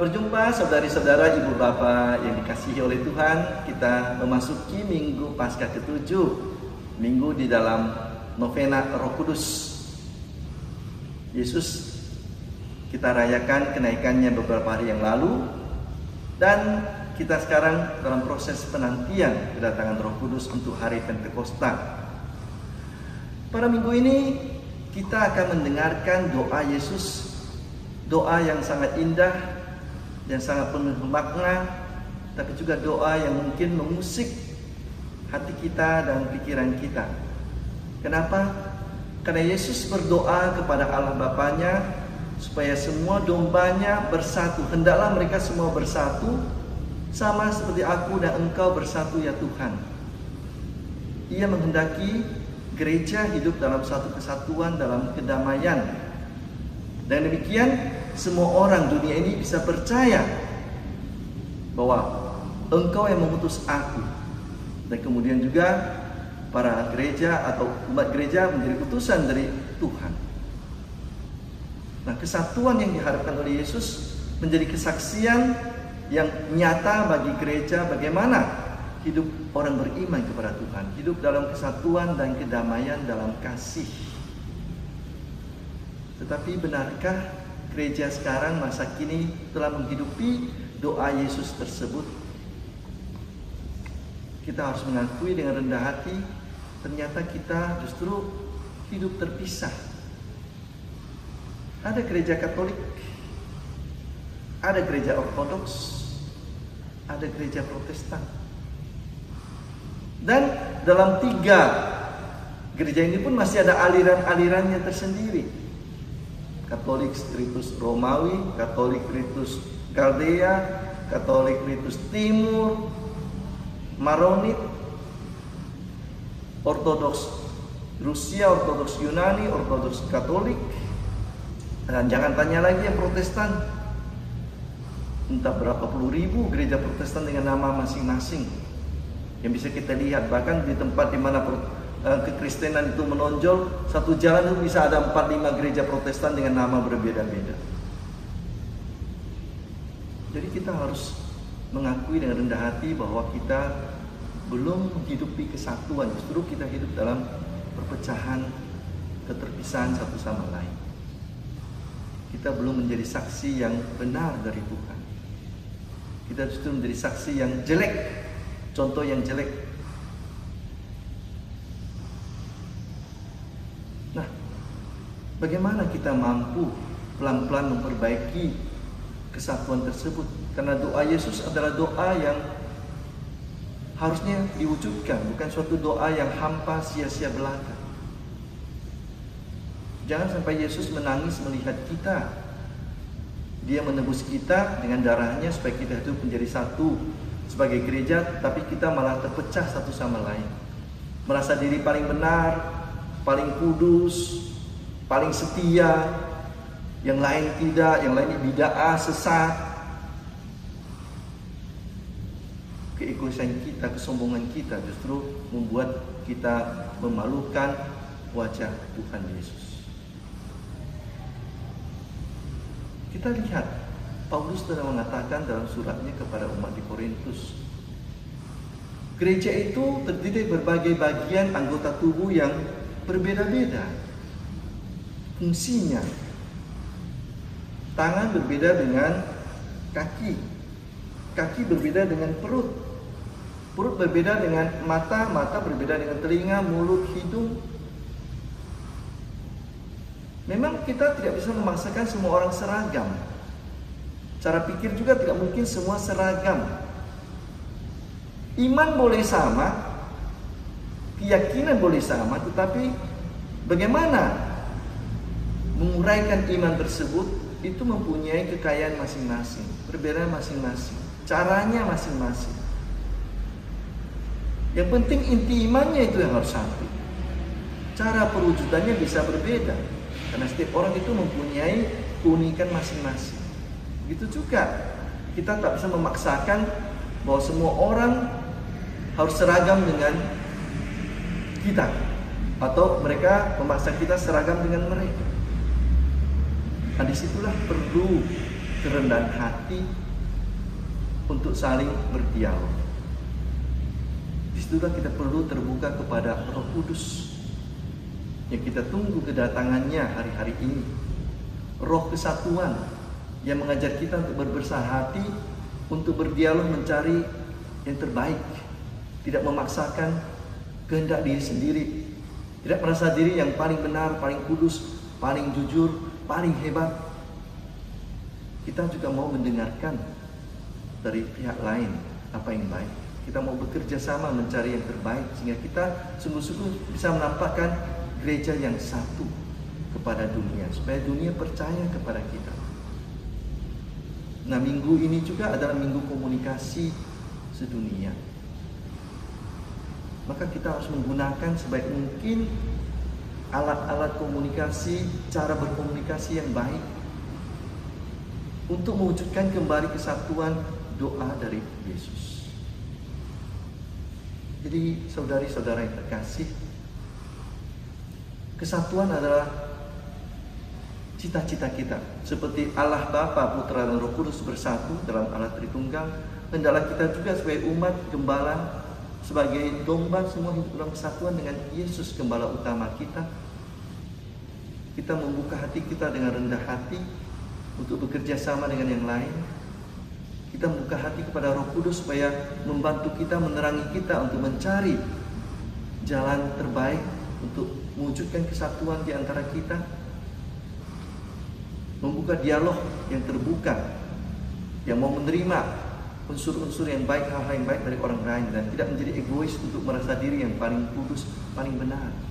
berjumpa saudari-saudara, ibu bapak yang dikasihi oleh Tuhan. Kita memasuki minggu pasca ketujuh, minggu di dalam novena Roh Kudus. Yesus kita rayakan kenaikannya beberapa hari yang lalu dan kita sekarang dalam proses penantian kedatangan Roh Kudus untuk hari Pentakosta. Pada minggu ini kita akan mendengarkan doa Yesus, doa yang sangat indah yang sangat penuh makna, tapi juga doa yang mungkin mengusik hati kita dan pikiran kita. Kenapa? Karena Yesus berdoa kepada Allah Bapaknya supaya semua dombanya bersatu. Hendaklah mereka semua bersatu sama seperti aku dan engkau bersatu ya Tuhan. Ia menghendaki gereja hidup dalam satu kesatuan, dalam kedamaian. Dan demikian semua orang dunia ini bisa percaya bahwa engkau yang mengutus aku. Dan kemudian juga para gereja atau umat gereja menjadi utusan dari Tuhan. Nah, kesatuan yang diharapkan oleh Yesus menjadi kesaksian yang nyata bagi gereja bagaimana hidup orang beriman kepada Tuhan, hidup dalam kesatuan dan kedamaian dalam kasih. Tetapi benarkah gereja sekarang masa kini telah menghidupi doa Yesus tersebut? Kita harus mengakui dengan rendah hati, ternyata kita justru hidup terpisah. Ada gereja Katolik, ada gereja Ortodoks, ada gereja Protestan. Dan dalam tiga gereja ini pun masih ada aliran-alirannya tersendiri. Katolik Ritus Romawi, Katolik Ritus Kaldea, Katolik Ritus Timur, Maronit, Ortodoks Rusia, Ortodoks Yunani, Ortodoks Katolik, dan jangan tanya lagi yang Protestan. Entah berapa puluh ribu gereja Protestan dengan nama masing-masing yang bisa kita lihat bahkan di tempat di mana kekristenan itu menonjol satu jalan itu bisa ada 4-5 gereja protestan dengan nama berbeda-beda. Jadi kita harus mengakui dengan rendah hati bahwa kita belum menghidupi kesatuan. Justru kita hidup dalam perpecahan keterpisahan satu sama lain. Kita belum menjadi saksi yang benar dari Tuhan. Kita justru menjadi saksi yang jelek. Contoh yang jelek. Bagaimana kita mampu pelan-pelan memperbaiki kesatuan tersebut? Karena doa Yesus adalah doa yang harusnya diwujudkan, bukan suatu doa yang hampa sia-sia belaka. Jangan sampai Yesus menangis melihat kita. Dia menebus kita dengan darahnya supaya kita itu menjadi satu sebagai gereja, tapi kita malah terpecah satu sama lain. Merasa diri paling benar, paling kudus, paling setia, yang lain tidak, yang lain bid'ah, sesat. Keegoisan kita, kesombongan kita justru membuat kita memalukan wajah Tuhan Yesus. Kita lihat Paulus telah mengatakan dalam suratnya kepada umat di Korintus. Gereja itu terdiri berbagai bagian anggota tubuh yang berbeda-beda. Fungsinya. Tangan berbeda dengan kaki. Kaki berbeda dengan perut. Perut berbeda dengan mata, mata berbeda dengan telinga, mulut, hidung. Memang kita tidak bisa memaksakan semua orang seragam. Cara pikir juga tidak mungkin semua seragam. Iman boleh sama, keyakinan boleh sama, tetapi bagaimana menguraikan iman tersebut itu mempunyai kekayaan masing-masing, berbeda masing-masing, caranya masing-masing. Yang penting inti imannya itu yang harus satu. Cara perwujudannya bisa berbeda, karena setiap orang itu mempunyai keunikan masing-masing. Begitu juga kita tak bisa memaksakan bahwa semua orang harus seragam dengan kita atau mereka memaksa kita seragam dengan mereka. Nah di situlah perlu kerendahan hati untuk saling berdialog. Di situlah kita perlu terbuka kepada Roh Kudus yang kita tunggu kedatangannya hari-hari ini. Roh kesatuan yang mengajar kita untuk berbesar hati, untuk berdialog mencari yang terbaik, tidak memaksakan kehendak diri sendiri, tidak merasa diri yang paling benar, paling kudus, paling jujur, paling hebat. Kita juga mau mendengarkan dari pihak lain apa yang baik. Kita mau bekerja sama mencari yang terbaik sehingga kita sungguh-sungguh bisa menampakkan gereja yang satu kepada dunia supaya dunia percaya kepada kita. Nah, minggu ini juga adalah minggu komunikasi sedunia. Maka kita harus menggunakan sebaik mungkin alat-alat komunikasi, cara berkomunikasi yang baik untuk mewujudkan kembali kesatuan doa dari Yesus. Jadi saudari-saudara yang terkasih, kesatuan adalah cita-cita kita. Seperti Allah Bapa, Putra dan Roh Kudus bersatu dalam Allah Tritunggal, hendaklah kita juga sebagai umat gembala, sebagai domba semua hidup dalam kesatuan dengan Yesus gembala utama kita. Kita membuka hati kita dengan rendah hati untuk bekerja sama dengan yang lain. Kita membuka hati kepada Roh Kudus supaya membantu kita, menerangi kita untuk mencari jalan terbaik untuk mewujudkan kesatuan di antara kita, membuka dialog yang terbuka, yang mau menerima unsur-unsur yang baik, hal-hal yang baik dari orang lain dan tidak menjadi egois untuk merasa diri yang paling kudus, paling benar.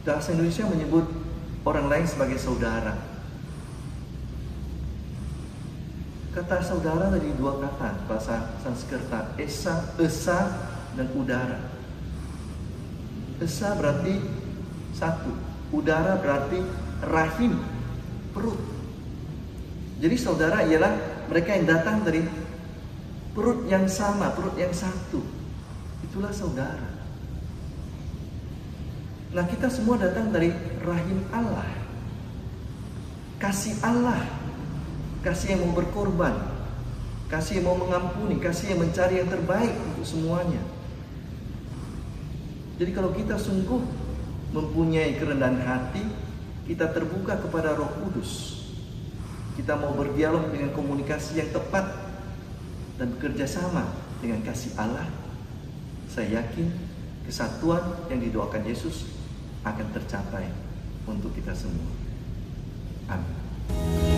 Bahasa Indonesia menyebut orang lain sebagai saudara. Kata saudara dari dua kata bahasa Sanskerta, esa, esa, dan udara. Esa berarti satu, udara berarti rahim, perut. Jadi saudara ialah mereka yang datang dari perut yang sama, perut yang satu. Itulah saudara. Nah kita semua datang dari rahim Allah. Kasih Allah. Kasih yang mau berkorban. Kasih yang mau mengampuni. Kasih yang mencari yang terbaik untuk semuanya. Jadi kalau kita sungguh mempunyai kerendahan hati, kita terbuka kepada Roh Kudus. Kita mau berdialog dengan komunikasi yang tepat dan bekerja sama dengan kasih Allah. Saya yakin kesatuan yang didoakan Yesus akan tercapai untuk kita semua. Amin.